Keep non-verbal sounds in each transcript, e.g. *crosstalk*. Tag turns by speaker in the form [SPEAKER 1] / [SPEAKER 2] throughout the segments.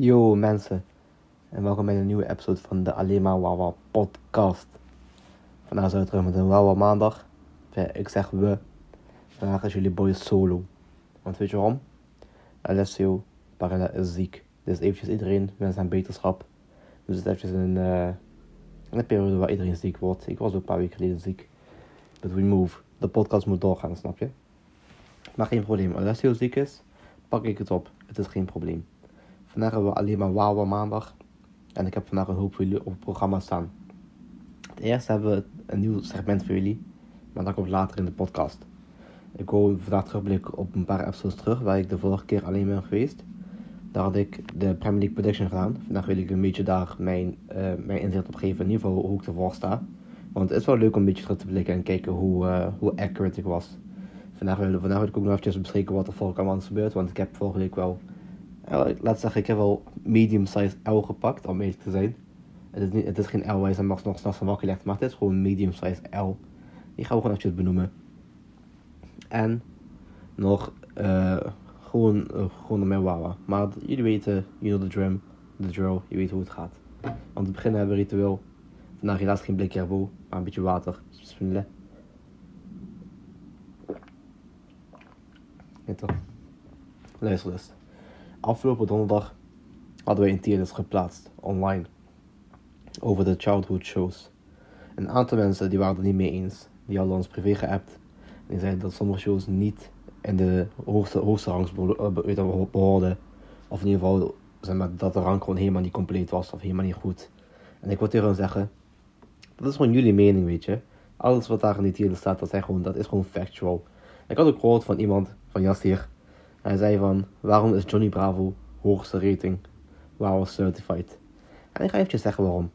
[SPEAKER 1] Yo mensen, en welkom bij een nieuwe episode van de Alleen maar Wawa podcast. Vandaag zijn we terug met een Wawa maandag. Ik zeg we, vandaag is jullie boy solo. Want weet je waarom? Alessio Barella is ziek. Dus eventjes iedereen met zijn beterschap. Dus het eventjes een, eh, een periode waar iedereen ziek wordt. Ik was ook een paar weken geleden ziek. But we move. De podcast moet doorgaan, snap je? Maar geen probleem. Als Alessio ziek is, pak ik het op. Het is geen probleem. Vandaag hebben we alleen maar Wawa maandag. En ik heb vandaag een hoop voor jullie op het programma staan. Het eerste hebben we een nieuw segment voor jullie. Maar dat komt later in de podcast. Ik wil vandaag terugblikken op een paar episodes terug. Waar ik de vorige keer alleen ben geweest. Daar had ik de Premier League prediction gedaan. Vandaag wil ik een beetje daar mijn, eh, mijn inzicht op geven. In ieder geval hoe ik ervoor sta. Want het is wel leuk om een beetje terug te blikken en kijken hoe, eh, hoe accurate ik was. Vandaag wil, vandaag ik ook nog eventjes bespreken wat er vorige maand is gebeurd. Want ik heb vorige week wel uh, laat zeggen, ik heb wel medium-size L gepakt, om eerlijk te zijn. Het is, niet, het is geen L waar je nog s'nachts van wakker legt, maar het is gewoon medium-size L. Die gaan we gewoon eventjes benoemen. En nog uh, gewoon, uh, gewoon mijn wawa. Maar jullie weten, you know the drum, the drill, je weet hoe het gaat. Want te beginnen hebben we ritueel. Vandaag helaas geen blikje erboven, maar een beetje water. Bismillah. Ja toch. Luister dus. Afgelopen donderdag hadden we een tierlist geplaatst online over de childhood shows. Een aantal mensen die waren het niet mee eens. Die hadden ons privé geappt. En die zeiden dat sommige shows niet in de hoogste, hoogste rangs behoorden. Of in ieder geval dat de rang gewoon helemaal niet compleet was of helemaal niet goed. En ik wil tegen hen zeggen, dat is gewoon jullie mening, weet je. Alles wat daar in die tierlist staat, dat, zijn gewoon, dat is gewoon factual. Ik had ook gehoord van iemand, van Jasir, hij zei van, waarom is Johnny Bravo hoogste rating? Wow certified. En ik ga even zeggen waarom.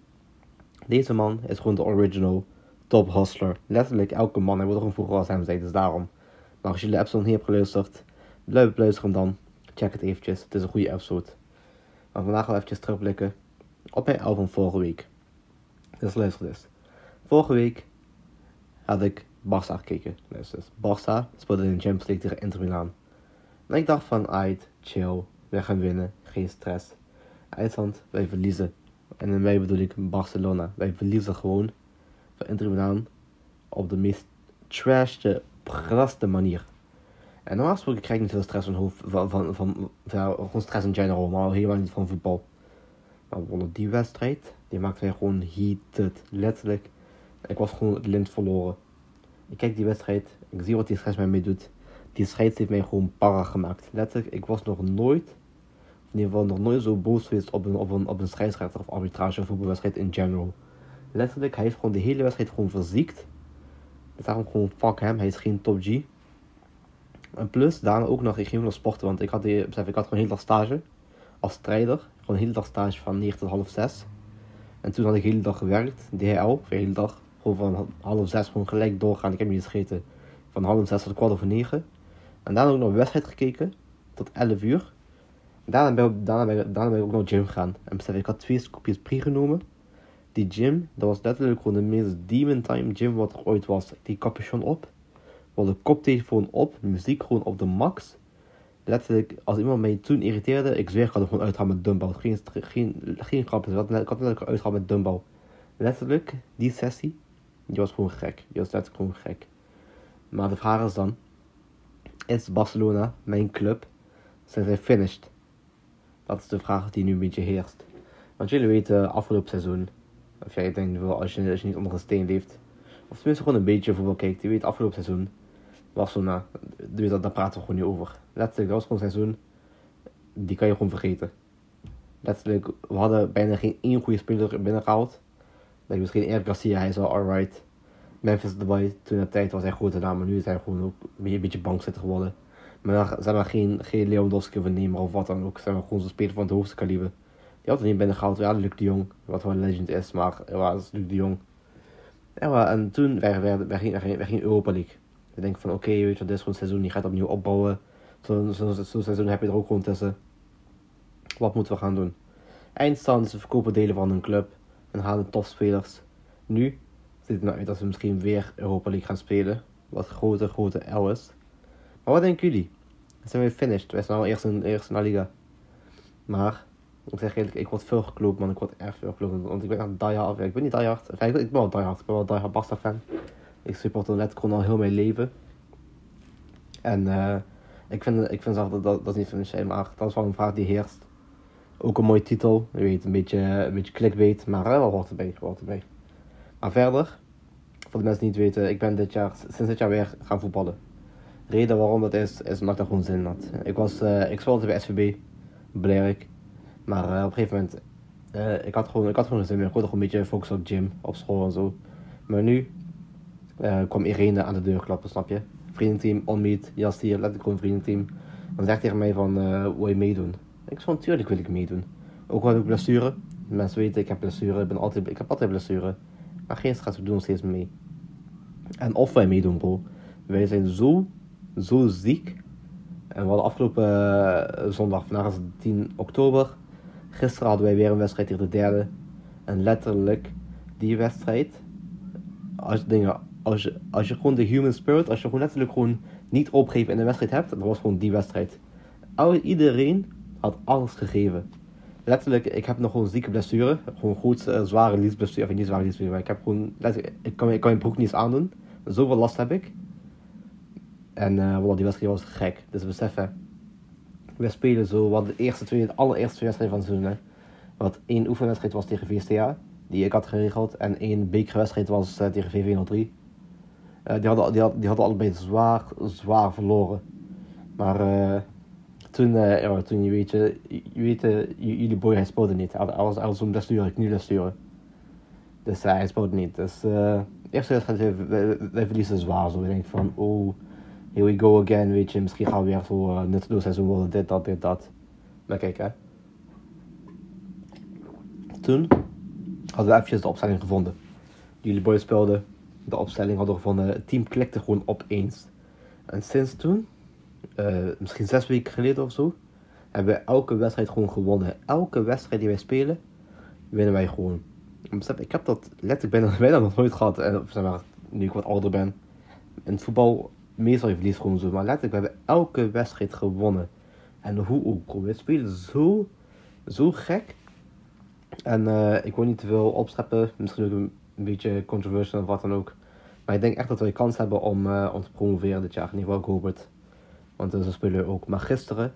[SPEAKER 1] Deze man is gewoon de original top hustler. Letterlijk elke man, hij wordt gewoon vroeger als hem zei, dus daarom. Maar als je de episode niet hebt geluisterd, blijf luisteren dan. Check het eventjes, het is een goede episode. Maar vandaag gaan we even terugblikken op mijn album vorige week. Dus luister dus. Vorige week had ik Barça gekeken. Luister dus. Barça speelde in de Champions League tegen Inter Milan. En ik dacht van, ait, chill, wij gaan winnen, geen stress. Eindstand, wij verliezen. En in wij bedoel ik Barcelona. Wij verliezen gewoon van Inter Milan op de meest trashte, graste manier. En normaal gesproken krijg ik niet veel stress van, hoofd, van, van, van, gewoon stress in general, maar helemaal niet van voetbal. Maar bijvoorbeeld die wedstrijd, die maakte mij gewoon heated, letterlijk. Ik was gewoon het lint verloren. Ik kijk die wedstrijd, ik zie wat die stress mij doet die scheids heeft mij gewoon para gemaakt. Letterlijk, ik was nog nooit, in ieder geval nog nooit zo boos geweest op een, op een, op een scheidsrechter of arbitrage of voetbalwedstrijd in general. Letterlijk, hij heeft gewoon de hele wedstrijd gewoon verziekt. Daarom gewoon fuck hem, hij is geen top G. En plus, daarna ook nog, ik ging nog sporten, want ik had, die, besef, ik had gewoon hele dag stage als strijder. Gewoon een hele dag stage van 9 tot half 6. En toen had ik de hele dag gewerkt, DHL, de hele dag. Gewoon van half 6 gewoon gelijk doorgaan. Ik heb niet gegeten. Van half 6 tot kwart over 9. En daarna ook nog een wedstrijd gekeken. Tot 11 uur. Daarna ben, ik, daarna, ben ik, daarna ben ik ook naar gym gegaan. En besef, ik had twee scoopjes pre-genomen. Die gym, dat was letterlijk gewoon de meest demon time gym wat er ooit was. Die capuchon op. Wel de koptelefoon op. Muziek gewoon op de max. Letterlijk, als iemand mij toen irriteerde, ik zweer, ik had er gewoon uitgaan met dumbbell. Geen, geen, geen had, ik had letterlijk uitgaan met dumbbell. Letterlijk, die sessie, die was gewoon gek. Die was letterlijk gewoon gek. Maar de vraag is dan, is Barcelona, mijn club, zijn zij finished? Dat is de vraag die nu een beetje heerst. Want jullie weten, afgelopen seizoen, of jij denkt wel, als je, als je niet onder een steen leeft, of tenminste gewoon een beetje voetbal kijkt, je weet, afgelopen seizoen, Barcelona, dat, daar praten we gewoon niet over. Letterlijk, dat was gewoon een seizoen, die kan je gewoon vergeten. Letterlijk, we hadden bijna geen één goede speler binnengehaald. Like, misschien Eric Garcia, hij is wel alright. Memphis Depay, toen de tijd was hij grote naam, maar nu is hij gewoon ook een beetje bankzitter geworden. Maar dan zijn we geen, geen Lewandowski of Neymar of wat dan ook. Zijn we gewoon zo'n speler van het hoogste kaliber. Die had er niet binnen gehaald. Ja, Luc de Jong, wat wel een legend is, maar ja, dat is Luc de Jong. En toen wij, wij, wij, ging, wij ging Europa League. Ik denk van oké, weet je, dit is gewoon een seizoen, je gaat opnieuw opbouwen. Zo'n zo, zo, zo seizoen heb je er ook gewoon tussen. Wat moeten we gaan doen? Eindstand we verkopen delen van een club en halen topspelers. Nu ziet het nou uit dat we misschien weer Europa League gaan spelen. Wat grote, grote L is. Maar wat denken jullie? Zijn we finished? Wij zijn al eerst in, eerst in Liga. Maar Ik zeg eerlijk, ik word veel gekloopt, man. Ik word echt veel gekloopt. Want ik ben echt diehard. Ja, ik ben niet diehard. Enfin, ik, ben, wel diehard. Ik ben wel diehard Barca fan. Ik support letterlijk gewoon al heel mijn leven. En uh, ik vind, ik vind zelf dat, dat, is niet financieel, maar dat is wel een vraag die heerst. Ook een mooie titel. Je weet, een beetje, een beetje clickbait, maar wel wat erbij, wat erbij. Maar verder, voor de mensen die niet weten, ik ben dit jaar, sinds dit jaar weer gaan voetballen. De reden waarom dat is, is omdat ik daar gewoon zin in had. Ik, was, uh, ik speelde bij SVB, Blerk. Maar uh, op een gegeven moment, uh, ik, had gewoon, ik had gewoon zin meer. Ik wilde gewoon een beetje focussen op gym, op school en zo. Maar nu kwam Irene aan de deur klappen, snap je? Vriendenteam, onmeet, jas hier, letterlijk gewoon vriendenteam. Dan zegt tegen mij van, wil je meedoen? Ik zei, natuurlijk wil ik meedoen. Ook al ik blessure. Mensen weten, ik heb blessure. Ik, ben altijd, ik heb altijd blessure. Maar geen we doen steeds mee. En of wij meedoen, bro. Wij zijn zo, zo ziek. En we hadden afgelopen uh, zondag, vandaag is 10 oktober. Gisteren hadden wij weer een wedstrijd tegen de derde. En letterlijk, die wedstrijd. Als je, dingen, als je, als je gewoon de human spirit, als je gewoon letterlijk gewoon niet opgeven in de wedstrijd hebt, dan was gewoon die wedstrijd. Iedereen had alles gegeven. Letterlijk, ik heb nog gewoon zieke blessure. Gewoon goed uh, zware liesblessure. Of niet zware liesblessure, maar ik heb gewoon... Letterlijk, ik kan, ik kan mijn broek niet eens aandoen. Zoveel last heb ik. En uh, voilà, die wedstrijd was gek. Dus beseffen. We spelen zo, wat de eerste twee, de allereerste twee wedstrijden van het seizoen. Wat één oefenwedstrijd was tegen VSTA, die ik had geregeld. En één bekerwedstrijd was uh, tegen VV03. Uh, die, hadden, die, had, die hadden allebei zwaar, zwaar verloren. Maar toen, uh, toen je weet, je, je weet uh, jullie boy hij speelde niet. Hij was, hij was zo'n blessure, knieblessure. Dus uh, hij speelde niet. Dus uh, eerste wedstrijd, wij, wij verliezen zwaar. Zo. Ik denk van, oh, here we go again, weet je. Misschien gaan we weer uh, nutteloos seizoen worden, dit, dat, dit, dat. Maar kijk, hè. Toen hadden we eventjes de opstelling gevonden. Jullie boys speelden, de opstelling hadden we gevonden. Het team klikte gewoon opeens. En sinds toen uh, misschien zes weken geleden of zo, hebben we elke wedstrijd gewoon gewonnen. Elke wedstrijd die wij spelen, winnen wij gewoon. Ik heb dat letterlijk bijna, *laughs* bijna nog nooit gehad. En, zeg maar, nu ik wat ouder ben. In het voetbal, meestal je verliest gewoon zo. Maar letterlijk, we hebben elke wedstrijd gewonnen. En hoe ook, we spelen zo, zo gek. En uh, ik wil niet te veel opscheppen. Misschien ook een, beetje controversial of wat dan ook. Maar ik denk echt dat wij kans hebben om, uh, om te promoveren dit jaar. In ieder geval, het. Want ze spelen ook. Maar gisteren,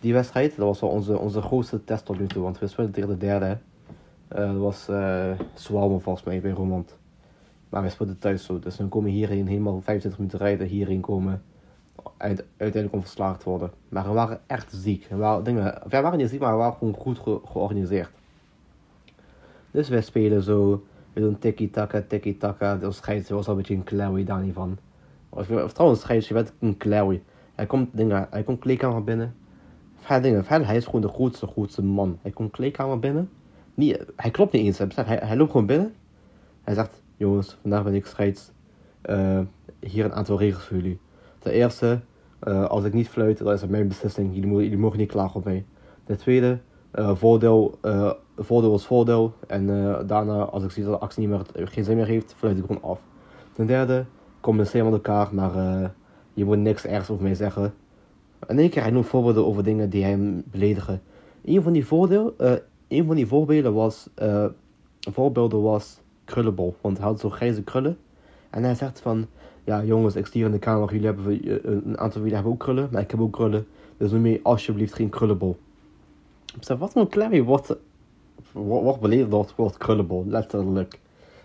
[SPEAKER 1] die wedstrijd, dat was wel onze, onze grootste test tot nu toe. Want we speelden tegen de derde. Uh, dat was uh, volgens mij bij Romand. Maar we speelden thuis zo. Dus dan komen hierheen helemaal 25 minuten rijden. Hierheen komen. Uit, uiteindelijk om verslagen te worden. Maar we waren echt ziek. We waren, dingen, we waren niet ziek, maar we waren gewoon goed ge georganiseerd. Dus wij spelen zo. We doen tiki-taka, tiki-taka. De scheidsrechter was al een beetje een klauwie daar niet van. Of, of trouwens, scheidsrechter werd een klauwie. Hij komt, dingen, hij komt kleedkamer binnen. Dingen, hij is gewoon de grootste, grootste man. Hij komt kleedkamer binnen. Niet, hij klopt niet eens, hij, hij loopt gewoon binnen. Hij zegt, jongens, vandaag ben ik scheids. Uh, hier een aantal regels voor jullie. Ten eerste, uh, als ik niet fluit, dan is het mijn beslissing. Jullie, mogen, niet klagen op mij. Ten tweede, uh, voordeel, voordeel is voordeel. En daarna, als ik zie dat de actie niet meer, geen zin meer heeft, fluit ik gewoon af. Ten derde, communiceer met elkaar, maar je moet niks ergens over mij zeggen. En één keer hij noemt voorbeelden over dingen die hem beledigen. Een van die, voordeel, uh, van die voorbeelden was, uh, voorbeelden was krullenbol. Want hij had zo grijze krullen. En hij zegt van, ja jongens, ik stier in de kamer, jullie hebben, uh, een aantal van jullie hebben ook krullen, maar ik heb ook krullen. Dus noem je alsjeblieft geen krullenbol. Ik zeg, wat een klem wordt, wordt beledigd door het woord krullenbol, letterlijk.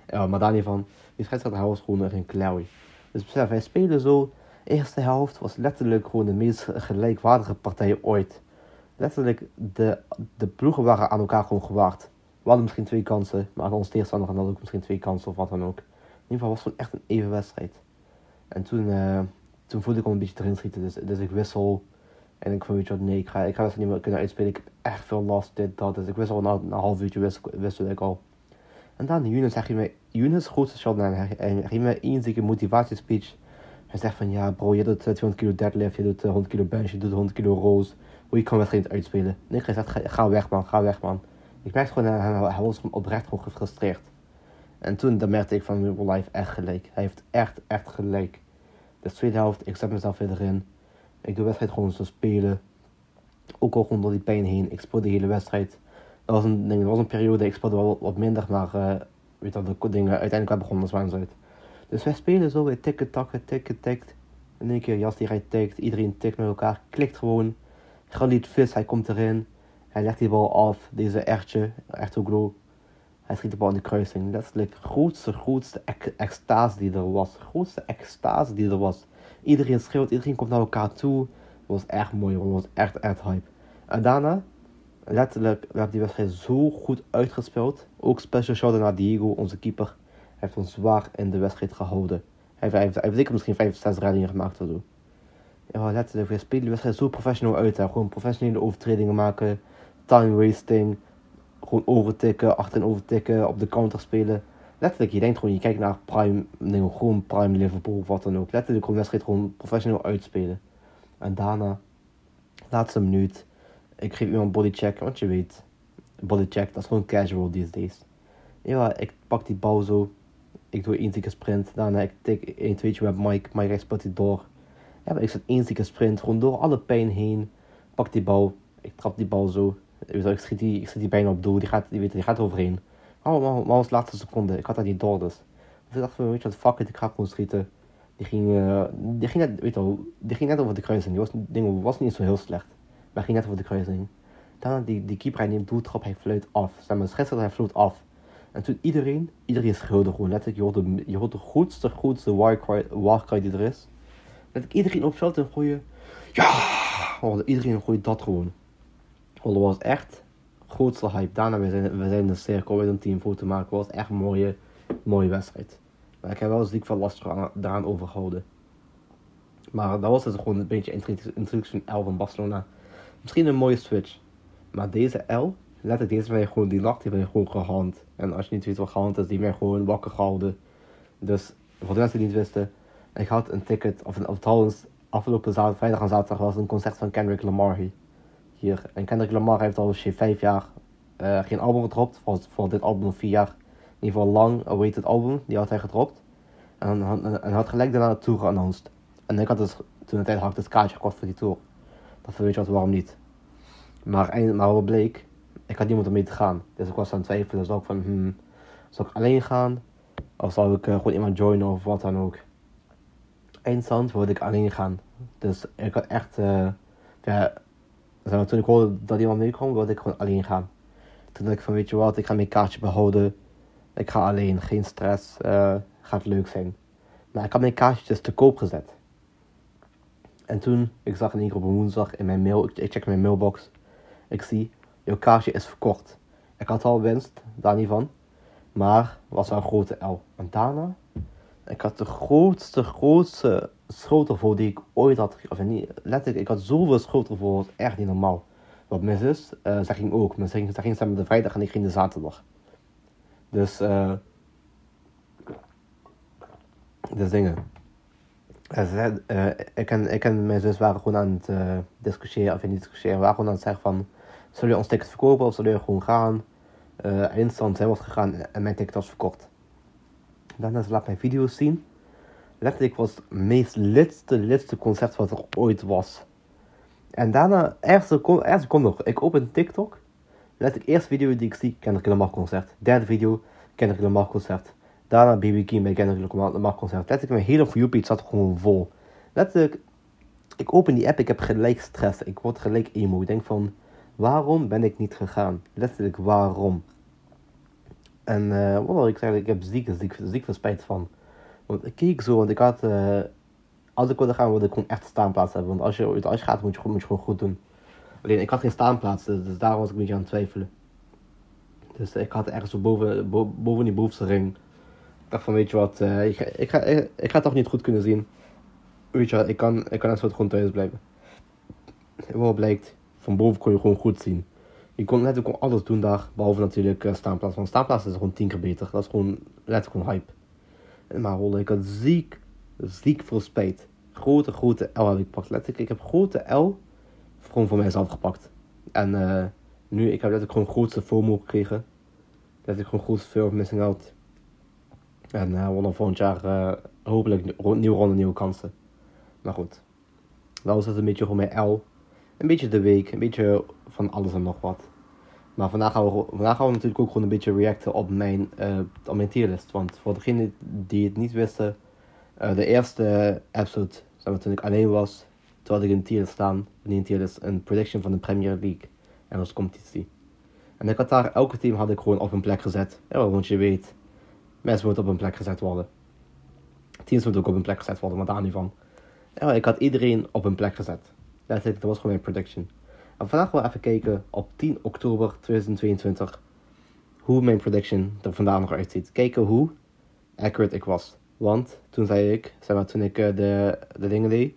[SPEAKER 1] Ja, maar daar niet van, die scheidsrechter was gewoon een klauwie. Dus besef, wij spelen zo eerste helft was letterlijk gewoon de meest gelijkwaardige partij ooit. Letterlijk, de, de ploegen waren aan elkaar gewoon gewaard. We hadden misschien twee kansen, maar aan ons tegenstander hadden ook misschien twee kansen of wat dan ook. In ieder geval was het gewoon echt een even wedstrijd. En toen, uh, toen voelde ik al een beetje erin schieten, dus, dus ik wissel. En ik vond, weet je wat, nee, ik ga, ik ga niet meer kunnen uitspelen. Ik heb echt veel last, dit, dat. Dus ik wissel na, na een half uurtje wissel, wissel ik al. En dan Younes zeg je mij, Younes grootste shot en hij geeft mij één zieke motivatiespeech hij zegt van ja bro, je doet 200 kilo deadlift, je doet 100 kilo bench, je doet 100 kilo rows. Hoe je kan wedstrijd uitspelen. Nee, hij zegt ga, weg man, ga weg man. Ik merkte gewoon, hij, hij was oprecht gewoon gefrustreerd. En toen dan merkte ik van, Real Life echt gelijk. Hij heeft echt, echt gelijk. De tweede helft, ik zet mezelf weer erin. Ik doe de wedstrijd gewoon zo spelen. Ook al gewoon door die pijn heen. Ik speel de hele wedstrijd. Dat was een, dat was een periode, ik speelde wel wat minder, maar uh, weet je, de dingen uiteindelijk wel begonnen als Waanzuid. Dus wij spelen zo weer tikken, takken, tikken, tikt. In één keer Jas die rijdt tikt, iedereen tikt met elkaar, klikt gewoon. Galit vis, hij komt erin. Hij legt die bal af, deze Ertje, Ertoglu. Hij schiet de bal in de kruising. Letterlijk grootste, grootste extase die er was. Grootste extase die er was. Iedereen schreeuwt, iedereen komt naar elkaar toe. Het was echt mooi, het was echt, echt hype. En daarna, letterlijk, werd die wedstrijd zo goed uitgespeeld. Ook special shout naar Diego, onze keeper. Hij heeft ons zwaar in de wedstrijd gehouden. Hij heeft, hij heeft, zeker misschien 5, 6 reddingen gemaakt of zo. Ja, letterlijk, we spelen de wedstrijd zo professioneel uit. Gewoon professionele overtredingen maken, time wasting, gewoon overtikken, achterin overtikken, op de counter spelen. Letterlijk, je denkt gewoon, je kijkt naar prime, gewoon prime Liverpool of wat dan ook. Letterlijk gewoon wedstrijd gewoon professioneel uitspelen. En daarna, laatste minuut, ik geef iemand bodycheck, want je weet, bodycheck, dat is gewoon casual these days. Ja, ik pak die bal zo, ik doe één zieke sprint, daarna ik tik een tweetje met Mike, Mike speelt die door. Ja, ik zet één zieke sprint, gewoon door alle pijn heen, pak die bal, ik trap die bal zo, ik schiet die, ik die bijna op doel, die gaat, die, weet, die gaat overheen. Maar, maar, maar was de laatste seconde, ik had dat niet door dus. Dus ik dacht van, weet je wat, fuck it, ik ga gewoon schieten. Die ging, uh, die ging, net, weet je die ging net over de kruising, die was, ding was niet zo heel slecht. Maar ging net over de kruising. Daarna die, die keeper, hij neemt doeltrap, hij fluit af. Zeg maar, scheidsrechter, hij floot af. En toen iedereen, iedereen schreeuwde gewoon letterlijk, je hoort de, je hoort de grootste, grootste warcry, die er is. Letterlijk iedereen op veld en gooien, ja! Iedereen gooit dat gewoon. Want dat was echt grootste hype. Daarna we zijn we zijn de cirkel met een teamfoto maken. was echt een mooie, mooie wedstrijd. Maar ik heb wel ziek van last daaraan overgehouden. Maar dat was dus gewoon een beetje introductie van L van Barcelona. Misschien een mooie switch. Maar deze L, letterlijk deze ben gewoon, die nacht ben je gewoon gehand. En als je niet weet wat gehand is, die ben gewoon wakker gehouden. Dus voor de mensen die niet wisten, ik had een ticket, of, of trouwens, afgelopen vrijdag en zaterdag was een concert van Kendrick Lamar hier. En Kendrick Lamar heeft al vijf jaar uh, geen album gedropt. Voor, voor dit album vier jaar. In ieder geval lang awaited album. Die had hij gedropt. En, en, had gelijk daarna de tour geannounced. En ik had dus toen de tijd had het kaartje gekocht voor die tour. Dat weet je wat, waarom niet. Maar, maar wat bleek, ik had niemand om mee te gaan. Dus ik was aan het twijfelen. Zou ik van, hmm, zal ik alleen gaan? Of zal ik uh, gewoon iemand joinen of wat dan ook? Eindstand wilde ik alleen gaan. Dus ik had echt, uh, ja, dus toen ik hoorde dat iemand meekwam, wilde ik gewoon alleen gaan. Toen dacht ik van, weet je wat, ik ga mijn kaartje behouden. Ik ga alleen, geen stress, uh, gaat leuk zijn. Maar ik had mijn kaartje dus te koop gezet. En toen, ik zag in één keer op een woensdag in mijn mail, ik check mijn mailbox. Ik zie, jouw kaartje is verkocht. Ik had al winst, daar niet van. Maar was een grote L. En daarna, ik had de grootste, grootste schotelvol die ik ooit had. Of niet, letterlijk, ik had zoveel schotelvol, dat echt niet normaal. Wat mis is, uh, zij ging ook. Maar zij ging, samen de vrijdag en ik ging de zaterdag. Dus, uh, dus dingen. Uh, ik, en, ik en mijn zus waren gewoon aan het uh, discussiëren, of niet discussiëren, waren gewoon aan het zeggen van, zullen we ons ticket verkopen of zullen gewoon gaan? Uh, eindstand, zij was gegaan en mijn ticket was verkocht. Daarna laat mijn video's zien letterlijk was het meest lidste, lidste concert wat er ooit was. En daarna, eerste seconde, eerste seconde nog, ik open TikTok. Letterlijk, eerste video die ik zie, Kendrick Lamar concert. Derde video, Kendrick Lamar concert. Daarna BB King bij Kendrick Lamar concert. Letterlijk, mijn hele For You zat gewoon vol. Letterlijk, ik open die app, ik heb gelijk stress. Ik word gelijk emo. Ik denk van, waarom ben ik niet gegaan? Letterlijk, waarom? En uh, wat ik zeggen, ik heb ziek, ziek, ziek spijt van. Want ik keek zo, want ik had... Uh, als ik wilde gaan, wilde ik gewoon echt staanplaats hebben. Want als je, als je gaat, moet je, moet je gewoon goed doen. Alleen, ik had geen staanplaats, dus, dus daar was ik een beetje aan het twijfelen. Dus ik had ergens zo boven, boven die bovenste ring. Ik dacht van, weet je wat, uh, ik, ik, ga, ik, ga toch niet goed kunnen zien. Weet je wat, ik kan, ik kan net zo gewoon thuis blijven. En wat blijkt, van boven kon je gewoon goed zien. Je kon letterlijk alles doen daar, behalve natuurlijk uh, staanplaats. Want staanplaats is gewoon tien keer beter. Dat is gewoon letterlijk gewoon hype. Maar holle, ik had ziek, ziek veel spijt. Grote, grote L heb ik gepakt. Letterlijk, ik heb grote L gewoon voor mijzelf gepakt. En uh, nu, ik heb letterlijk gewoon grootste FOMO gekregen. ik gewoon grootste fear of missing out. En uh, dan volgend jaar hopelijk nieuwe ronde, nieuwe kansen. Maar goed. Dat was het een beetje gewoon mijn L. Een beetje de week, een beetje van alles en nog wat. Maar vandaag gaan, we, vandaag gaan we natuurlijk ook gewoon een beetje reacten op mijn, uh, op tierlist. Want voor degenen die het niet wisten, uh, de eerste episode, zeg maar, toen ik alleen was, toen had ik een tierlist staan. Niet een is een prediction van de Premier League. En dat competitie. En ik had daar, elke team had ik gewoon op een plek gezet. Ja, want je weet, mensen moeten op een plek gezet worden. Teams moeten ook op een plek gezet worden, maar daar niet van. Ja, ik had iedereen op een plek gezet. Dat was gewoon mijn prediction. En vandaag wil we even kijken op 10 oktober 2022 hoe mijn prediction er vandaag nog uitziet. Kijken hoe accurate ik was. Want toen zei ik, toen ik eh, de, de dingen deed,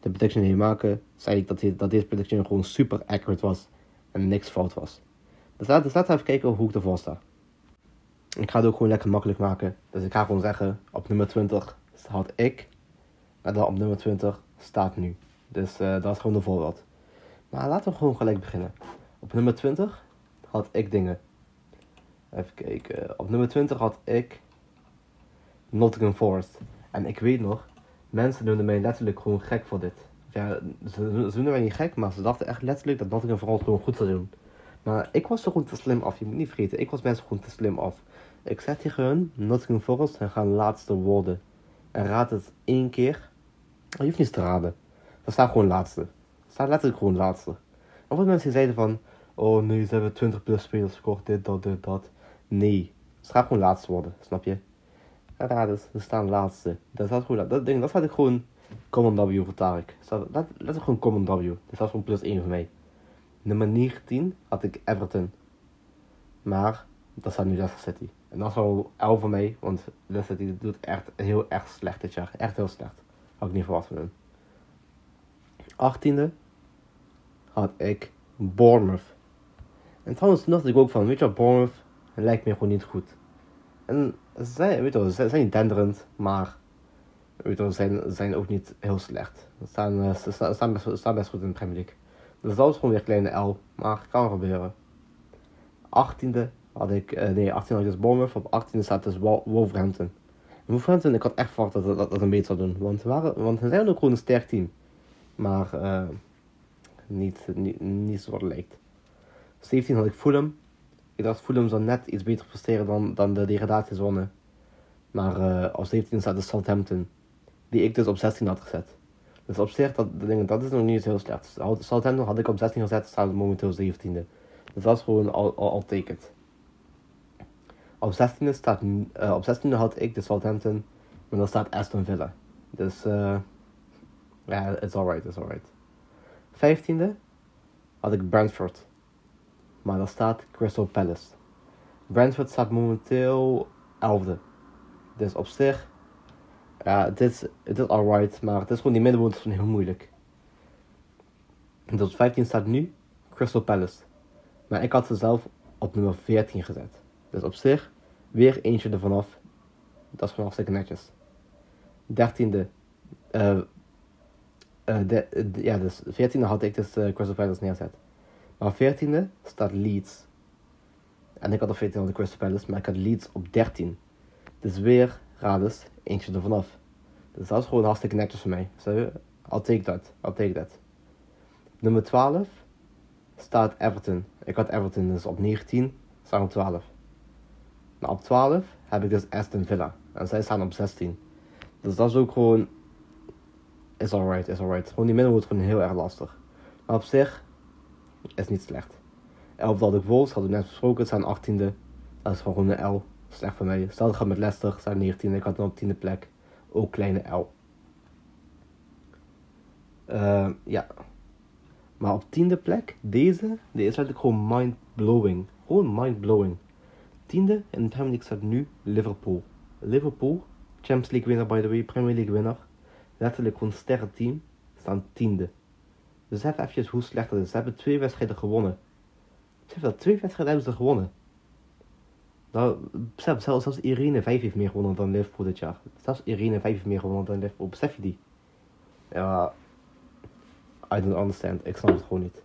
[SPEAKER 1] de prediction deed maken, zei ik dat, dat deze prediction gewoon super accurate was en niks fout was. Dus, laat, dus laten we even kijken hoe ik ervoor sta. Ik ga het ook gewoon lekker makkelijk maken. Dus ik ga gewoon zeggen, op nummer 20 had ik, en dan op nummer 20 staat nu. Dus uh, dat is gewoon de voorbeeld. Maar laten we gewoon gelijk beginnen. Op nummer 20 had ik dingen. Even kijken. Op nummer 20 had ik Nottingham Forest. En ik weet nog, mensen noemden mij letterlijk gewoon gek voor dit. Ja, ze, noemden mij niet gek, maar ze dachten echt letterlijk dat Nottingham Forest gewoon goed zou doen. Maar ik was er gewoon te slim af. Je moet niet vergeten, ik was mensen gewoon te slim af. Ik zei tegen hun, Nottingham Forest, en gaan laatste worden. En raad het één keer. Je hoeft niet te raden. Er staat gewoon laatste staat letterlijk gewoon laatste. En wat mensen zeiden van, oh nee, ze hebben 20 plus spelers gekocht, dit, dat, dit, dat. Nee, ze gaan gewoon laatste worden, snap je? En raad eens, ze staan laatste. Dat staat gewoon, dat ding, dat staat ik gewoon common W voor Tarek. Dat, is gewoon common W. Dat staat gewoon plus 1 voor mij. Nummer 19 had ik Everton. Maar dat staat nu Leicester City. En dat is wel 11 voor mij, want Leicester City doet echt heel erg slecht dit jaar. Echt heel slecht. Had ik niet verwacht van hun. 18e had ik Bournemouth. En trouwens, toen dacht ik ook van, weet je wat, Bournemouth lijkt me gewoon niet goed. En zij, weet je zijn niet denderend, maar weet je zijn, zijn ook niet heel slecht. Ze staan, uh, ze staan, best, staan best goed in de Premier League. Dus dat was gewoon weer kleine L, maar kan gebeuren. 18e had ik, uh, nee, 18 had ik dus Bournemouth, op 18e staat dus Wolverhampton. En Wolverhampton, ik had echt verwacht dat dat, dat een beetje zou doen, want, waren, want ze zijn ook gewoon een sterk team. Maar uh, niet, niet, niet zoals het lijkt. 17 had ik Fulham. Ik dacht Fulham zou net iets beter presteren dan, dan de degradatiezone. Maar uh, op 17 staat de Southampton. Die ik dus op 16 had gezet. Dus op zich, dat, dat is nog niet heel slecht. Southampton had ik op 16 gezet, staat momenteel 17e. Dus dat is gewoon al, al, al tekent. Op 16e, staat, uh, op 16e had ik de Southampton, maar dan staat Aston Villa. Dus uh, ja, it's alright, it's alright. Vijftiende had ik Brentford. Maar daar staat Crystal Palace. Brentford staat momenteel elfde. Dus op zich, ja, het is, het alright, maar het is gewoon die middenmoot is heel moeilijk. Dus 15 staat nu Crystal Palace. Maar ik had ze zelf op nummer 14 gezet. Dus op zich, weer eentje ervan af. Dat is gewoon hartstikke netjes. 13e, uh, uh, de, ja, dus 14e had ik dus Crystal Palace neerzet. Maar 14e staat Leeds. En ik had op 14 de Crystal Palace, maar ik had Leeds op 13. Dus weer, raad eens, eentje er vanaf. Dus dat is gewoon hartstikke netjes voor mij. So, I'll take that, I'll take that. Nummer 12 staat Everton. Ik had Everton dus op 19, staan op 12. Maar op 12 heb ik dus Aston Villa. En zij staan op 16. Dus dat is ook gewoon is alright, is alright. Gewoon die midden wordt gewoon heel erg lastig. Maar op zich is niet slecht. 11 had ik Wolves, hadden we net besproken, zijn 18e. Dat is gewoon een L. Slecht voor mij. Stel gaat met Leicester, zijn 19e. Ik had dan op 10e plek. Ook kleine L. Uh, ja. Maar op tiende plek, deze, deze is eigenlijk gewoon mind-blowing. Gewoon mind-blowing. Tiende in de Premier League staat nu Liverpool. Liverpool, Champions League winnaar by the way, Premier League winnaar letterlijk gewoon sterrenteam, staan tiende. Dus even hoe slecht dat is. Ze hebben twee wedstrijden gewonnen. Besef dat, twee wedstrijden hebben ze gewonnen. Nou, besef, zelfs, zelfs Irene 5 heeft meer gewonnen dan Liverpool dit jaar. Zelfs Irene 5 heeft meer gewonnen dan Liverpool. Besef je die? Ja, I don't understand. Ik snap het gewoon niet.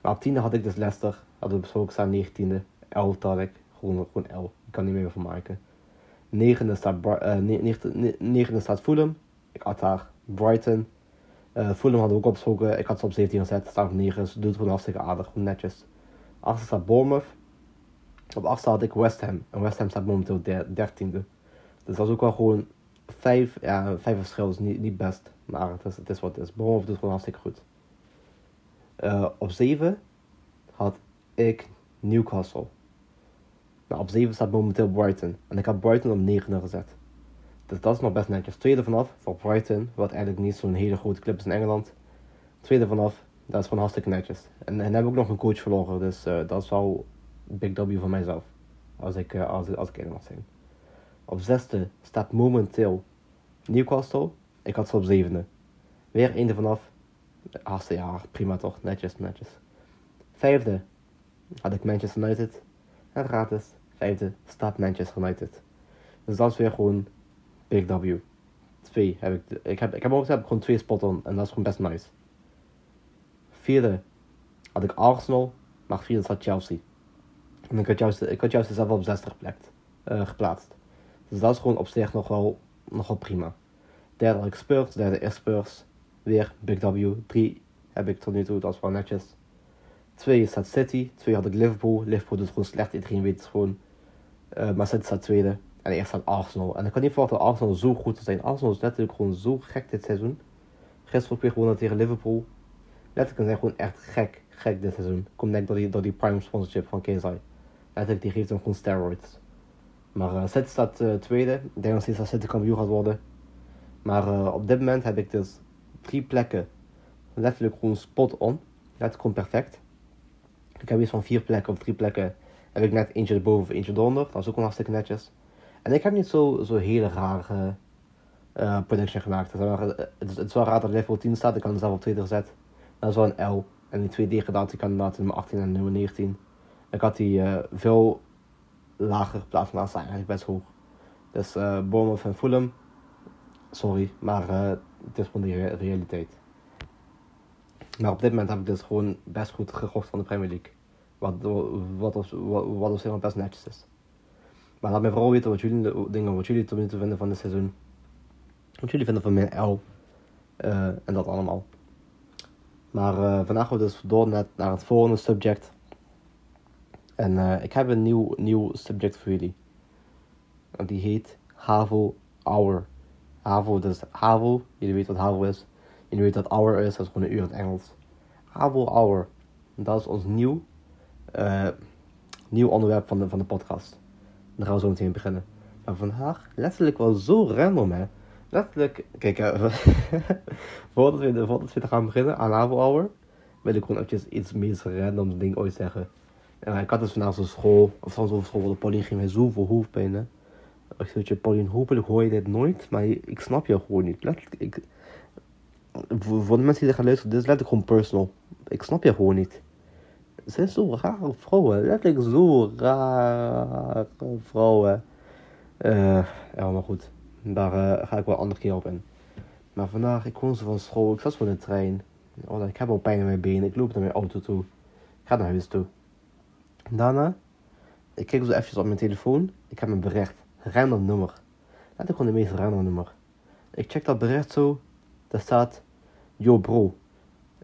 [SPEAKER 1] Maar tiende had ik dus Leicester. Hadden we besproken staan 19e. 11 had ik. Gewoon, gewoon 11. Ik kan niet meer van maken. Negende staat, uh, negende staat Fulham. Ik had daar Brighton. Uh, Fulham hadden we ook opgesproken. Ik had ze op 17 gezet. Staan op 9. Ze doet gewoon hartstikke aardig. Netjes. Achter staat Bournemouth. Op 8 had ik West Ham. En West Ham staat momenteel der- dertiende. Dus dat is ook wel gewoon vijf, ja, vijf verschil is niet, niet best. Maar het is, het is wat het is. Bournemouth doet gewoon hartstikke goed. Eh, op 7 had ik Newcastle. Nou, op 7 staat momenteel Brighton. En ik had Brighton op 9 gezet. Dus dat is nog best netjes. Tweede vanaf voor Brighton, wat eigenlijk niet zo'n hele grote club is in Engeland. Tweede vanaf, dat is gewoon hartstikke netjes. En, en heb ik nog een coach verloren, dus eh, dat is wel big W voor mijzelf. Als ik, eh, als, als ik eerlijk mag zijn. Op zesde staat momenteel Newcastle. Ik had ze op zevende. Weer eende vanaf. Hartstikke, ja, prima toch. Netjes, netjes. Vijfde had ik Manchester United. En gratis. Vijfde staat Manchester United. Dus dat is weer gewoon big W. Twee heb ik. Ik heb, ik heb ook gewoon twee spot on. En dat is gewoon best nice. Vierde had ik Arsenal. Maar vierde staat Chelsea. En ik had Chelsea, ik had Chelsea zelf op 60 geplakt, eh, geplaatst. Dus dat is gewoon op zich nog wel, nog wel prima. Derde had ik Spurs. Derde is Spurs. Weer big W. Drie heb ik tot nu toe. Dat is wel netjes. Twee staat City. Twee had ik Liverpool. Liverpool doet gewoon slecht. Iedereen weet het gewoon. Eh, maar City staat tweede. En eerst staat Arsenal. En ik kan niet verwachten dat Arsenal zo goed zou zijn. Arsenal is letterlijk gewoon zo gek dit seizoen. Gisteren weer gewonnen tegen Liverpool. Letterlijk, zijn gewoon echt gek, gek dit seizoen. Komt denk ik door die, door die prime sponsorship van KSI. Letterlijk, die geeft hem gewoon steroids. Maar uh, staat uh, tweede. Ik denk nog steeds dat City kampioen gaat worden. Maar uh, op dit moment heb ik dus drie plekken. Letterlijk gewoon spot on. Letterlijk gewoon perfect. Ik heb iets van vier plekken of drie plekken. Heb ik net eentje erboven of eentje eronder. Dat is ook wel hartstikke netjes. En ik heb niet zo, zo hele rare uh, prediction gemaakt. Het is, wel, het, is, het is raar dat Liverpool 10 staat. Ik kan er zelf op tweede gezet. Dat is wel een L. En die twee D-kandidaten, ik kan inderdaad nummer 18 en nummer 19. Ik had die uh, veel lager geplaatst, maar staan eigenlijk best hoog. Dus uh, Bournemouth en Fulham. Sorry, maar het is gewoon de re realiteit. Maar op dit moment heb ik dus gewoon best goed gegokt van de Premier League. Wat, wat, wat, wat, wat op zich best netjes is. Maar laat me vooral weten wat jullie dingen, wat jullie tot nu toe vinden van dit seizoen. Wat jullie vinden van mijn L. Uh, en dat allemaal. Maar uh, vandaag gaan we dus door net naar het volgende subject. En uh, ik heb een nieuw, nieuw subject voor jullie. En die heet HAVO Hour. HAVO, dus HAVO, jullie weten wat HAVO is. Jullie weten wat hour is, dat is gewoon een uur in het Engels. HAVO Hour. Dat is ons nieuw, nieuw onderwerp van de, van de podcast. Daar gaan we zo meteen beginnen. Maar vandaag, letterlijk wel zo random hè. Letterlijk, kijk, uh, *laughs* voordat, we, voordat we gaan beginnen aan wil ik gewoon eventjes iets meest random ding ooit zeggen. Uh, ik had dus vandaag zo'n school, of soms over school, de Pauline ging mij zoveel hoofdpijn hè. Ik zeg je, Pauline, hopelijk hoor je dit nooit, maar ik snap je gewoon niet. Letterlijk, ik, voor, de mensen die gaan luisteren, dit is letterlijk gewoon personal. Ik snap je gewoon niet. Zijn zo rare vrouwen, letterlijk zo rare vrouwen. Uh, ja, maar goed, daar uh, ga ik wel een andere keer op in. Maar vandaag, ik kwam zo van school, ik zat zo de trein. Oh, ik heb al pijn in mijn benen, ik loop naar mijn auto toe. Ik ga naar huis toe. Daarna, ik kijk zo eventjes op mijn telefoon. Ik heb een bericht. Random nummer. Laat ik gewoon de meest random nummer. Ik check dat bericht zo. Daar staat. Yo bro.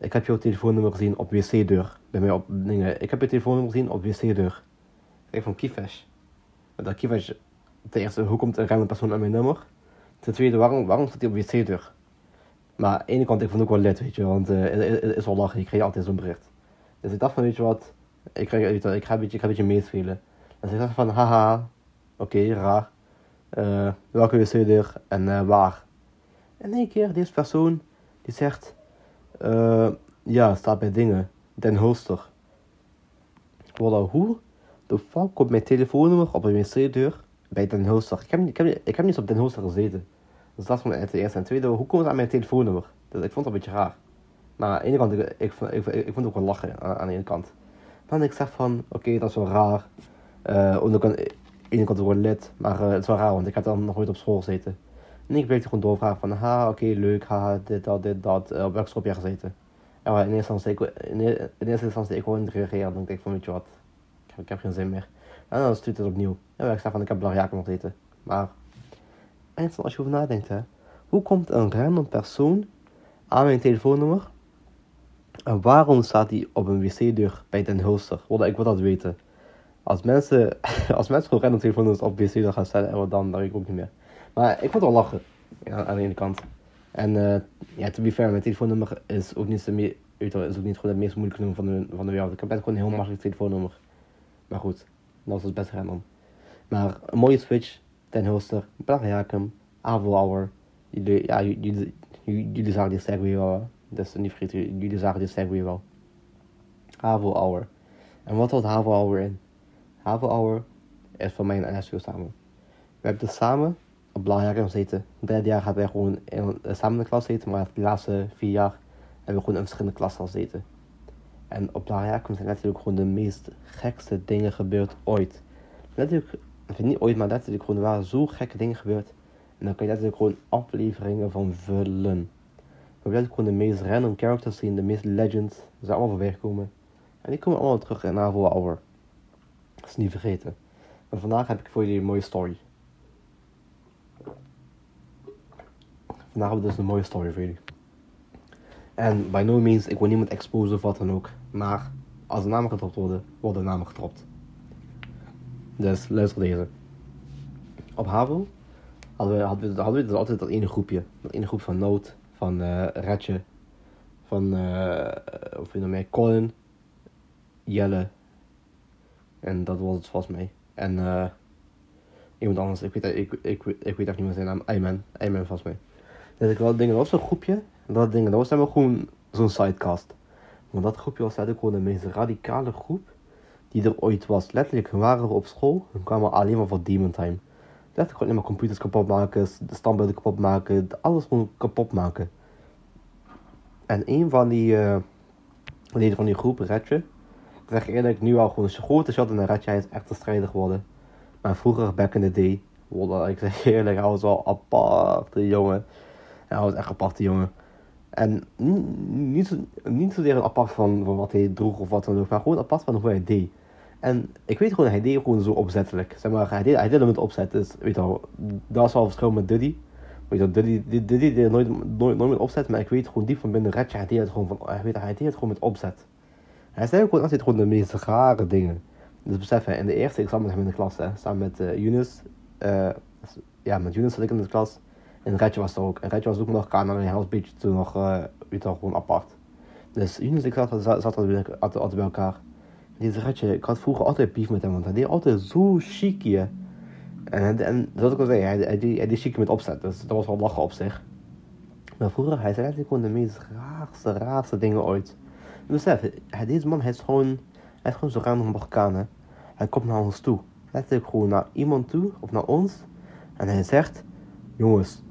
[SPEAKER 1] Ik heb jouw telefoonnummer gezien op wc-deur. Bij mij op dingen. Ik heb je telefoonnummer gezien op wc-deur. Ik van Kiefash. Dat Kiefash. Ten eerste, hoe komt een random persoon aan mijn nummer? Ten tweede, waarom, waarom staat hij op wc-deur? Maar aan ene kant, ik vond het ook wel lid, weet je. Want uh, het, is wel lachen. Ik kreeg altijd zo'n bericht. Dus ik dacht van, weet je wat. Ik, kreeg, ik, ik, ga een beetje, ik ga een beetje meespelen. Dus ik dacht van, haha, oké, raar. Uh, welke wc-deur en uh, waar? En één keer, deze persoon, die zegt, uh, ja, staat bij dingen, Den Hulster. Voilà, hoe de fuck komt mijn telefoonnummer op een wc-deur bij Den Hulster? Ik heb, ik, heb, ik heb niet op Den Hulster gezeten. Dus dat is het eerste. En tweede, hoe komt het aan mijn telefoonnummer? Dus ik vond het een beetje raar. Maar aan de ene kant, ik, ik, ik, ik, vond het ook wel lachen aan, de ene kant. Maar ik zeg van, oké, dat is wel raar. Uh, aan de ene kant wordt lid, maar uh, het is wel raar, want ik heb dan nog nooit op school gezeten. En ik bleef gewoon doorvragen van, ha, oké, leuk, ha, dit, dat, dit, dat, uh, op welke school jij gezeten? En in eerste instantie, ik, in, in eerste instantie, ik gewoon reageren, dan denk ik van, weet je wat, ik heb, geen zin meer. En dan stuurt het opnieuw. En ik zeg van, ik heb Blariaken nog gezeten. Maar, eindstand, als je over nadenkt, hè, hoe komt een random persoon aan mijn telefoonnummer En waarom staat hij op een wc-deur bij Den Hulster? Wilde ik wil dat weten. Als mensen, *laughs* als mensen gewoon random telefoonnummers op wc-deur gaan stellen, en wat dan, weet ik ook niet meer. Maar ik vond het wel lachen, ja, aan de ene kant. En uh, ja, to be fair, mijn telefoonnummer is ook niet, de me- weet je wel, is ook niet gewoon het meest moeilijke nummer van de, van de wereld. Ik heb net gewoon een heel makkelijk telefoonnummer. Maar goed, dat was best random. Maar een mooie switch, ten Hulster, Plagjakem, Avelauer. Jullie, ja, jullie, jullie, jullie zagen die segway wel. hè? Dus niet vergeten, jullie zagen die segway wel. Havelauer. En wat houdt Havelauer in? Havelauer is van mij en NSU samen. We hebben dus samen op Plagjakem gezeten. Het derde jaar hebben wij gewoon in, eh, samen in de klas gezeten, maar de laatste vier jaar hebben we gewoon in verschillende klassen gezeten. En op Plagjakem zijn natuurlijk gewoon de meest gekste dingen gebeurd ooit. Letterlijk, of niet ooit, maar letterlijk gewoon, er waren zo gekke dingen gebeurd. En dan kan je letterlijk gewoon afleveringen van vullen. We hebben gewoon de meest random characters zien, de meest legends. Ze zijn allemaal voorbij gekomen. En die komen allemaal terug in Naval Hour. Dat is niet vergeten. Maar vandaag heb ik voor jullie een mooie story. Vandaag hebben we dus een mooie story voor jullie. En by no means, ik wil niemand exposen of wat dan ook. Maar als de namen gedropt worden, worden namen gedropt. Dus luister deze. Op HAVO hadden we, hadden we, hadden we dus altijd dat ene groepje. Dat ene groep van Noot, van eh Retje, van, eh of je nou meer, Colin, Jelle. En dat was het volgens mij. En eh iemand anders, ik weet, ik, ik, ik, ik weet echt niet meer zijn naam. Ayman, Ayman volgens mij. Dus ik wel dingen, dat was zo'n groepje. En dat dingen, dat was helemaal gewoon zo'n sidecast. Want dat groepje was eigenlijk gewoon de meest radicale groep die er ooit was. Letterlijk, we waren op school en kwamen alleen maar voor demon time. Letterlijk gewoon alleen maar computers kapot maken, de standbeelden kapot maken, alles gewoon kapot maken. En een van die eh leden van die groep, Retje, ik zeg eerlijk, nu al gewoon een grote shot in een Retje, hij is echt een strijder geworden. Maar vroeger, back in the day, ik zeg *laughs* eerlijk, hij was wel een aparte jongen. Hij was echt een aparte jongen. En niet, niet, zo, niet zozeer apart van, van wat hij droeg of wat dan ook, maar gewoon apart van hoe hij deed. En ik weet gewoon, hij deed gewoon zo opzettelijk. Zeg maar, hij deed, hij deed het met opzet. Dus, weet je wel, dat is wel een verschil met Diddy. Weet je wel, Diddy, Diddy deed het nooit, nooit, nooit met opzet, maar ik weet gewoon diep van binnen, Retje, hij deed het gewoon, van, hij, hij deed het gewoon met opzet. Hij zei ook gewoon altijd gewoon de meest rare dingen. Dus besef, hè, in de eerste, ik met hem in de klas, hè, samen met uh, Yunus. Uh, ja, met Yunus zat ik in de klas. En Retje was er ook. En Retje was ook nog kamer en een beetje toen nog, uh, weet gewoon apart. Dus Yunus ik zat, zat, altijd, bij elkaar. Deze Retje, ik had vroeger altijd beef met hem, want hij deed altijd zo chic hier. En, en zoals ik al zei, hij, hij, deed, hij chic met opzet, dus dat was wel lachen op zich. Maar vroeger, hij zei eigenlijk gewoon de meest raarste, raarste dingen ooit. Besef, hij, deze man, hij is gewoon, hij is gewoon zo random Marokkaan, hè. Hij komt naar ons toe. Letterlijk gewoon naar iemand toe, of naar ons. En hij zegt, jongens,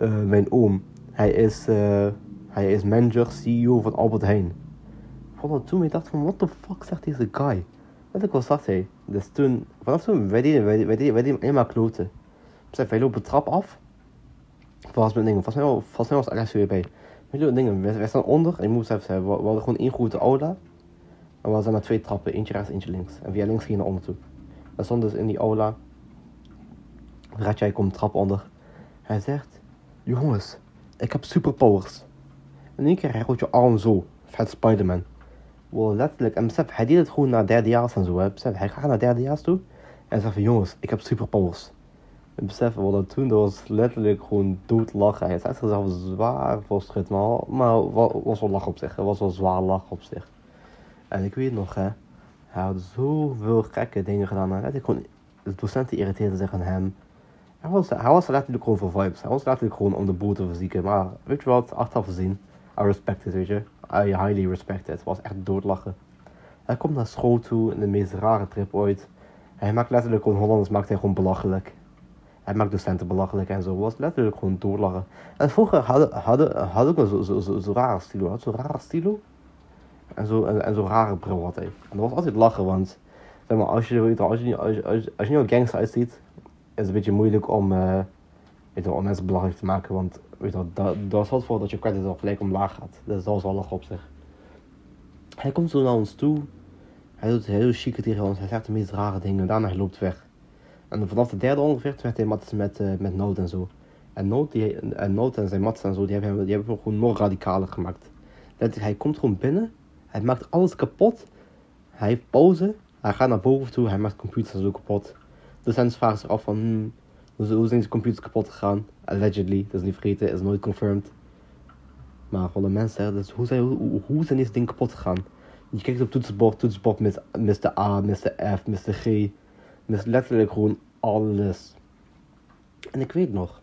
[SPEAKER 1] uh, mijn oom, hij is, uh, hij is manager, CEO van Albert Heijn. Voordat toen ik dacht van, what the fuck zegt deze guy? Letterlijk was dat hij. Dus toen, vanaf toen, wij deden, wij, wij deden, wij deden eenmaal kloten. Besef, lopen de trap af. Volgens mij dingen, volgens mij, was Alex weer bij. Wij lopen dingen, wij, staan onder, en je moet beseffen, we, we hadden gewoon één grote aula. En we hadden maar twee trappen, eentje rechts, eentje links. En via links ging naar onder toe. We stonden dus in die aula. Ratjai komt de trap onder. Hij zegt, jongens, ik heb superpowers. En in één keer hij je arm zo, vet Spider-Man. Wow, letterlijk, en besef, hij deed het gewoon naar derdejaars en zo. Hè. Besef, hij gaat naar derdejaars toe en zegt van, jongens, ik heb superpowers. En besef, wat dat toen, dat was letterlijk gewoon doodlachen. Hij zette zichzelf zwaar voor schut, maar, maar was wel lach op zich. Het was wel zwaar lach op zich. En ik weet nog, hè, hij had zoveel gekke dingen gedaan. Letterlijk gewoon, de docenten irriteerden zich aan hem. Hij was, hij was letterlijk gewoon voor vibes. Hij was letterlijk gewoon om de boel te verzieken. Maar weet je wat, achteraf gezien, I respect it, weet je. I highly respect it. Het was echt doodlachen. Hij komt naar school toe in de meest rare trip ooit. Hij maakt letterlijk gewoon Hollanders maakt hij gewoon belachelijk. Hij maakt docenten belachelijk en zo. Was letterlijk gewoon doodlachen. En vroeger had, had, had ik een zo, zo, zo, rare stilo. Had zo'n rare stilo. En zo'n en, zo rare bril had hij. En dat was altijd lachen, want maar, als je, weet, als je, als je, als je, als je niet gangster uitziet, is een beetje moeilijk om, uh, weet je, te maken. Want weet je, dat, dat zorgt ervoor dat je credit al gelijk omlaag gaat. Dat was wel lachen op zich. Hij komt zo naar ons toe. Hij doet heel chique tegen ons. Hij zegt de meest rare dingen. Daarna hij loopt weg. En vanaf de derde ongeveer werd hij matjes met, uh, met Noot en zo. En Noot, die, en en zijn matjes en zo, die hebben, die hebben hem gewoon nog radicaler gemaakt. Dat, hij komt gewoon binnen. Hij maakt alles kapot. Hij heeft pauze. Hij gaat naar boven toe. Hij maakt computers zo kapot. De docenten vragen zich af van... Hmm, hoe, zijn deze computers kapot gegaan? Allegedly. Dat is niet vergeten. is nooit confirmed. Maar de mensen, dus hoe, zijn, hoe, hoe zijn deze dingen kapot gegaan? Je kijkt op toetsenbord, toetsenbord mist de A, de F, de G. Mist letterlijk gewoon alles. En ik weet nog,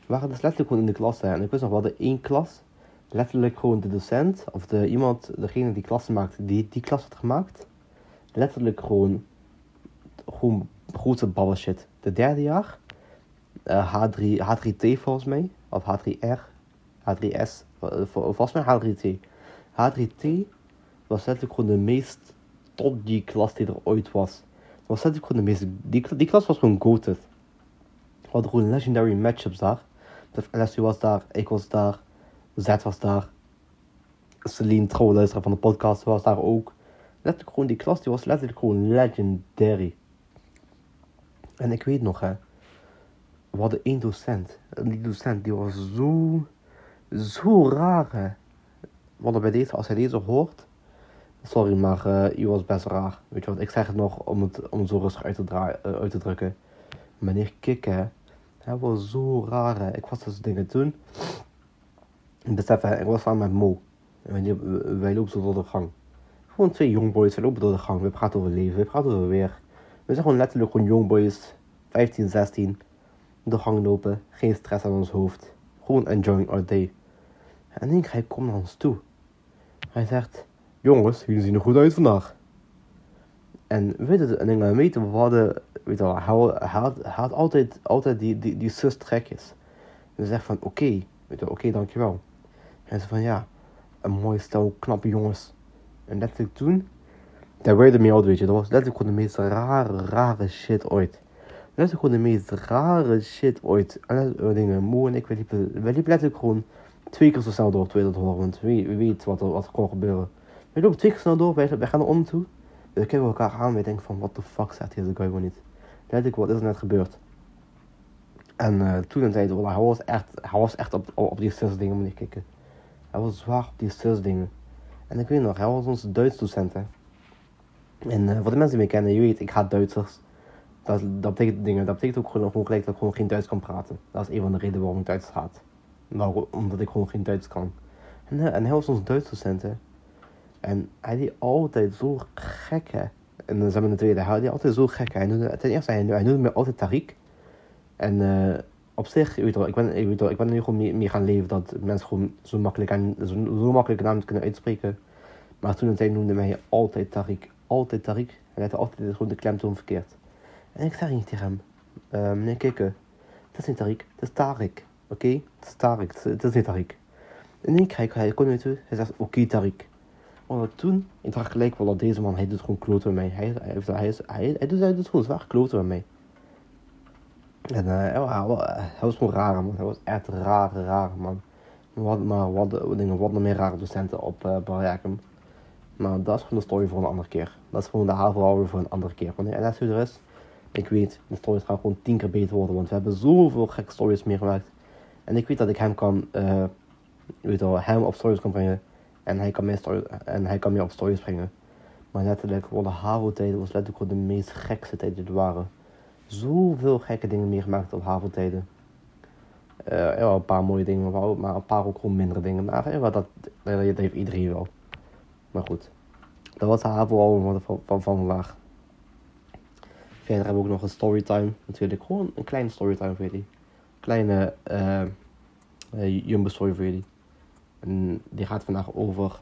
[SPEAKER 1] we waren dus letterlijk gewoon in de klas. Hè, en ik wist nog, we hadden één klas. Letterlijk gewoon de docent, of de, iemand, degene die klassen maakte, die die klas had gemaakt. Letterlijk gewoon, gewoon grote ballen shit. De derde jaar, uh, H3, H3T volgens mij, of H3R, H3S, volgens mij H3T. H3T was letterlijk gewoon de meest top die klas die er ooit was. Was letterlijk gewoon de meest, die, die klas was gewoon goated. We hadden gewoon legendary matchups daar. LSU was daar, ik was daar, Z was daar. Celine, trouwe van de podcast, was daar ook. Letterlijk gewoon, die klas die was letterlijk gewoon legendary. En ik weet nog hè, we hadden één docent. En die docent die was zo, zo raar hè. We hadden bij deze, als hij deze hoort, sorry maar, uh, u was best raar. Weet je wat, ik zeg het nog om het, om zo rustig uit te, draaien, uh, uit te drukken. Meneer Kikken, hij was zo raar hè. Ik was dus dingen toen. Besef hè, ik was samen met Mo. En wij, lopen zo door de gang. Gewoon twee jongboys, we lopen door de gang. We praten over leven, we praten over weer. We zijn gewoon letterlijk gewoon jongboys, 15, 16. De gang lopen, geen stress aan ons hoofd. Gewoon enjoying our day. En ik hij komt naar ons toe. Hij zegt, jongens, jullie zien er goed uit vandaag. En weet het, en ik weten, we hadden, weet je wel, hij, had, hij altijd, altijd die, die, die zus trekjes. En zegt van, oké, okay, weet je oké, dankjewel. En ze van, ja, een mooi stel knappe jongens. En letterlijk toen, daar werd me uit, weet je. Dat was letterlijk gewoon de meest rare, rare shit ooit. Letterlijk gewoon de meest rare shit ooit. En dat, dingen, Moe en ik, we liepen, we liepen letterlijk gewoon twee keer zo snel door, dat horen. Want wie, wie weet wat er, wat er kon gebeuren. We lopen twee keer snel door, wij gaan er om toe. We kijken elkaar aan, we denken van, what the fuck zegt deze guy gewoon niet. Letterlijk, wat is er net gebeurd? En uh, toen en tijd, hij was echt, hij was echt op, op die zus dingen, moet je kijken. Hij was zwaar op die zus dingen. En ik weet nog, hij was onze Duits docent, hè. En uh, voor de mensen die me kennen, je weet, ik haat Duitsers. Dat, dat, betekent, dingen, dat betekent ook gewoon, gelijk dat ik gewoon geen Duits kan praten. Dat is een van de redenen waarom ik Duits haat. Omdat ik gewoon geen Duits kan. En, uh, en hij was onze Duits. En hij deed altijd zo gek, hè. En dan zijn we in de tweede, hij deed altijd zo gek. Hij noemde, ten eerste, hij, hij noemde me altijd Tariq. En uh, op zich, ik ben, wel, ik ben er nu gewoon mee, mee, gaan leven dat mensen gewoon zo makkelijk, aan, zo, zo makkelijk naam kunnen uitspreken. Maar toen hij noemde mij altijd Tariq. Altijd Tariq. Hij lette altijd gewoon de klemtoon verkeerd. En ik zei tegen hem, uh, meneer Kikke, dat is niet Tariq, dat is Tarik. Oké? Okay? Dat is Tarik, dat is niet Tariq. En ik kijk, hij kon niet. Hij zegt, oké okay, Tariq. Maar toen, ik dacht gelijk wel dat deze man, hij doet gewoon kloten met mij. Hij, hij, hij, hij, doet, hij doet gewoon zwaar kloten met mij. En uh, hij, was gewoon raar man. Hij was echt rare, rare man. Wat, maar wat, dingen, wat nog meer rare docenten op uh. Maar dat is gewoon de story voor een andere keer. Dat is gewoon de havenhouwer voor een andere keer. Wanneer NS er is, ik weet, de stories gaan gewoon tien keer beter worden. Want we hebben zoveel gekke stories meegemaakt. En ik weet dat ik hem kan, uh, weet wel, hem op stories kan brengen. En hij kan meer, story, en hij kan meer op stories brengen. Maar letterlijk, de HAVO-tijden was letterlijk gewoon de meest gekste tijden die er waren. Zoveel gekke dingen meegemaakt op HAVO-tijden. Uh, ja, een paar mooie dingen, maar een paar ook gewoon mindere dingen. Maar ja, dat, dat, dat heeft iedereen wel. Maar goed, dat was de HAVO-album van, van, van vandaag. Verder hebben we ook nog een storytime. Natuurlijk gewoon een kleine storytime voor jullie. Kleine uh, jumbo story voor jullie. En die gaat vandaag over.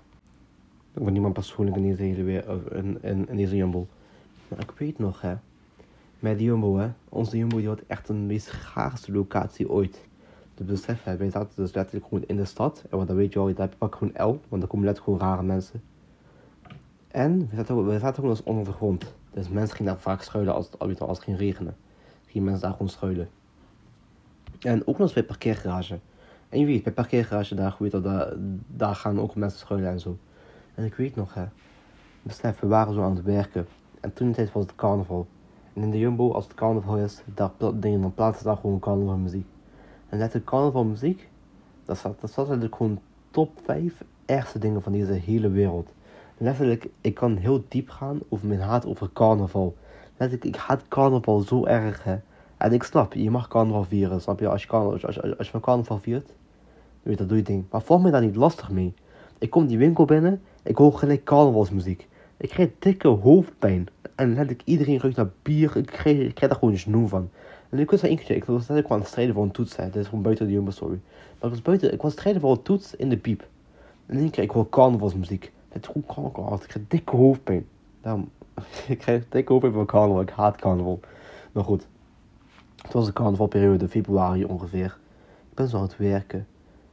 [SPEAKER 1] Over niemand persoonlijk in deze hele in, in, in, deze jumbo. Maar ik weet nog hè. Met die jumbo hè. Onze jumbo die had echt een meest gaarste locatie ooit. De besef hè. Wij zaten dus letterlijk gewoon in de stad. En wat dan weet je wel, daar pak gewoon L. Want daar komen letterlijk gewoon rare mensen. En we zaten, we zaten gewoon eens onder de grond. Dus mensen gingen daar vaak schuilen als, als, als het ging regenen. Gingen mensen daar gewoon schuilen. En ook nog eens bij parkeergarage. En je weet, bij parkeergarage daar, dat, daar, gaan ook mensen schuilen en zo. En ik weet nog, hè. Besef, we waren zo aan het werken. En toen tijd was het carnaval. En in de Jumbo, als het carnaval is, daar, dingen, dan plaatsen daar gewoon carnavalmuziek. En net de carnavalmuziek, dat zat, dat zat eigenlijk gewoon top 5 ergste dingen van deze hele wereld. Letterlijk, ik kan heel diep gaan over mijn haat over carnaval. Letterlijk, ik haat carnaval zo erg, hè. En ik snap, je mag carnaval vieren, snap je? Als je, carnaval, als, als, als je van carnaval viert, weet dat doe je ding. Maar volg me daar niet lastig mee. Ik kom die winkel binnen, ik hoor gelijk carnavalsmuziek. Ik krijg dikke hoofdpijn. En letterlijk iedereen ruikt naar bier. Ik krijg, ik krijg daar gewoon snoe van. En ik was er keer, ik was letterlijk het strijden voor een toets. Hè. Dit is gewoon buiten de Jumbo Story. Maar ik was buiten, ik was strijden voor een toets in de piep. En in één keer, ik hoor carnavalsmuziek. Het is gewoon carnaval. Ik krijg dikke hoofdpijn. Daarom, *laughs* ik krijg dikke hoofdpijn van carnaval. Ik haat carnaval. Maar goed. Het was de carnavalperiode, februari ongeveer. Ik ben zo aan het werken.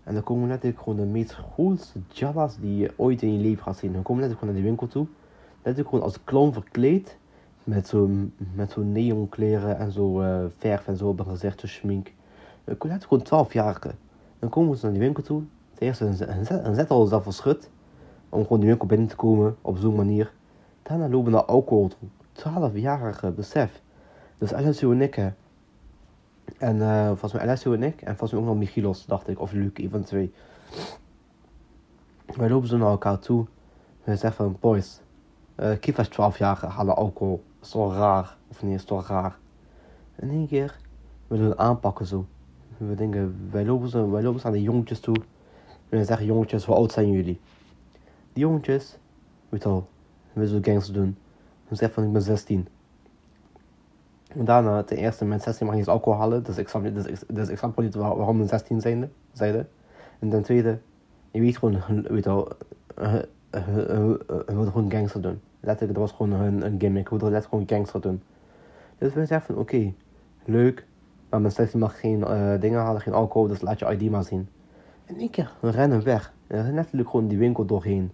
[SPEAKER 1] En dan komen letterlijk gewoon de meest grootste jallas die je ooit in je leven gaat zien. Dan komen letterlijk gewoon naar die winkel toe. Letterlijk gewoon als clown verkleed. Met zo'n met zo neonkleren en zo uh, verf en zo op hun gezicht, zo schmink. Dan komen letterlijk gewoon 12-jarigen. Dan komen ze naar die winkel toe. Ten eerste een, een, een zet al zelf verschut. Om gewoon die winkel binnen te komen op zo'n manier. Daarna lopen naar alcohol toe. 12-jarige, besef. Dus Alessio en ik, hè. En uh, volgens mij Alessio en ik. En volgens mij ook nog Michilos, dacht ik. Of Luc, een de twee. Wij lopen zo naar elkaar toe. En we zeggen van, boys. Uh, Kifas 12 jaar halen alcohol. Is toch raar? Of niet, is toch raar? En één keer we aanpakken zo. We denken, wij lopen, zo, wij lopen zo aan de jongetjes toe. En we zeggen, jongetjes, hoe oud zijn jullie? Die jongetjes, weet al, we zullen gangsters doen. We zeggen van, ik ben 16. En daarna, ten eerste, met 16 mag je alcohol halen. Dus ik snap niet, dus ik, dus ik niet waarom de 16 zijn, zeiden. En ten tweede, je weet gewoon, weet wel, uh, we wilden gewoon gangster doen. Letterlijk, dat was gewoon een, een gimmick. We wilden letterlijk gewoon gangster doen. Dus we zeggen van, oké, leuk. Maar mijn 16 mag geen uh, dingen halen, geen alcohol, dus laat je ID maar zien. En één keer, we rennen weg. En we letterlijk gewoon die winkel doorheen.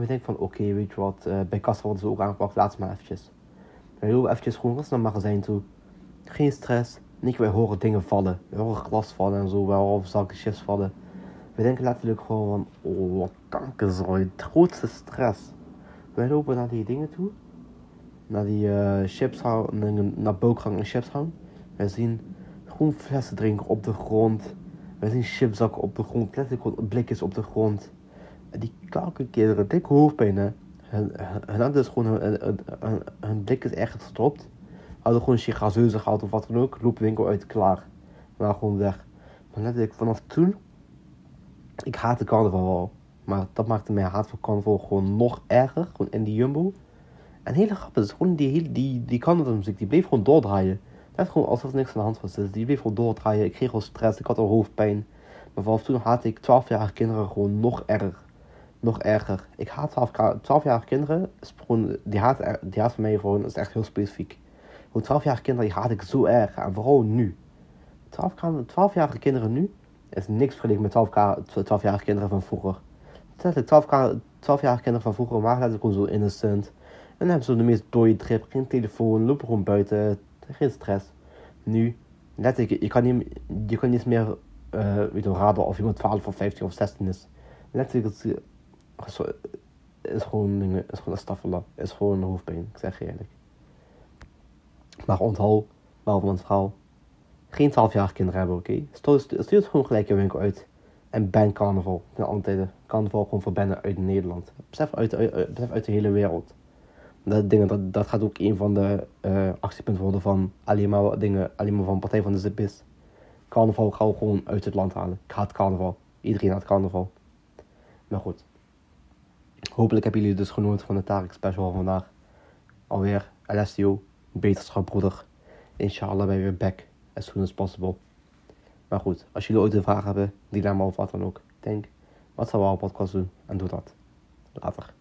[SPEAKER 1] We denken van, oké, weet je wat, uh, bij kassa worden ze ook aangepakt, laat ze maar eventjes. We lopen eventjes gewoon naar het magazijn toe. Geen stress. Niet, wij horen dingen vallen. We horen glas vallen en zo. We horen zakken chips vallen. We denken letterlijk gewoon van, oh, wat kankerzooi. Het grootste stress. Wij lopen naar die dingen toe. Naar die uh, chips naar bookgang en chipshang. Wij zien gewoon flessen drinken op de grond. Wij zien chipzakken op de grond. Letterlijk blikjes op de grond. Die kankerkinderen, dikke hoofdpijn hè. Hun, hun hadden dus gewoon hun, hun, hun blik is echt gestopt. Hadden gewoon een gazeuse gehad of wat dan ook. Loop winkel uit, klaar. Maar gewoon weg. Maar letterlijk vanaf toen. Ik haat de carnaval wel. Maar dat maakte mijn haat voor carnaval gewoon nog erger. Gewoon in die jumbo. En hele grappig gewoon die, die, die, die carnavalmuziek. Die bleef gewoon doordraaien. Net gewoon alsof er niks aan de hand was. Dus die bleef gewoon doordraaien. Ik kreeg wel stress. Ik had al hoofdpijn. Maar vanaf toen haatte ik 12-jarige kinderen gewoon nog erger nog erger. Ik haat 12-jarige kinderen. Is die, haat, die haat van mij gewoon is echt heel specifiek. Gewoon 12-jarige kinderen die haat ik zo erg. En vooral nu. 12-jarige kinderen nu is niks vergeleken met 12-jarige kinderen van vroeger. 12-jarige kinderen van vroeger waren gewoon zo innocent. En hebben ze de meest dode trip. Geen telefoon, lopen gewoon buiten. Geen stress. Nu, letterlijk, je kan niet, je kan niet meer uh, weet je, raden of iemand 12 of 15 of 16 is. Letterlijk, is gewoon, is gewoon een staffela. Is gewoon een hoofdpijn. Ik zeg je eerlijk. Maar onthoud, wel van het verhaal. Geen 12 jaar kinderen hebben, oké? Okay? Stuur, het gewoon gelijk je winkel uit. En ban carnaval. Ten alle tijden. Carnaval gewoon verbannen uit Nederland. Besef uit, uit, besef uit de hele wereld. Dat, dingen, dat, dat gaat ook een van de uh, actiepunten worden van alleen maar dingen, alleen maar van Partij van de Zipis. Carnaval gaan we gewoon uit het land halen. Ik haat carnaval. Iedereen haat carnaval. Maar goed. Hopelijk hebben jullie dus genoten van de Tarek special van vandaag. Alweer LSTO, beterschap broeder. Inshallah ben je weer back as soon as possible. Maar goed, als jullie ooit een vraag hebben, me of wat dan ook. Denk, wat zou we op podcast doen? En doe dat. Later.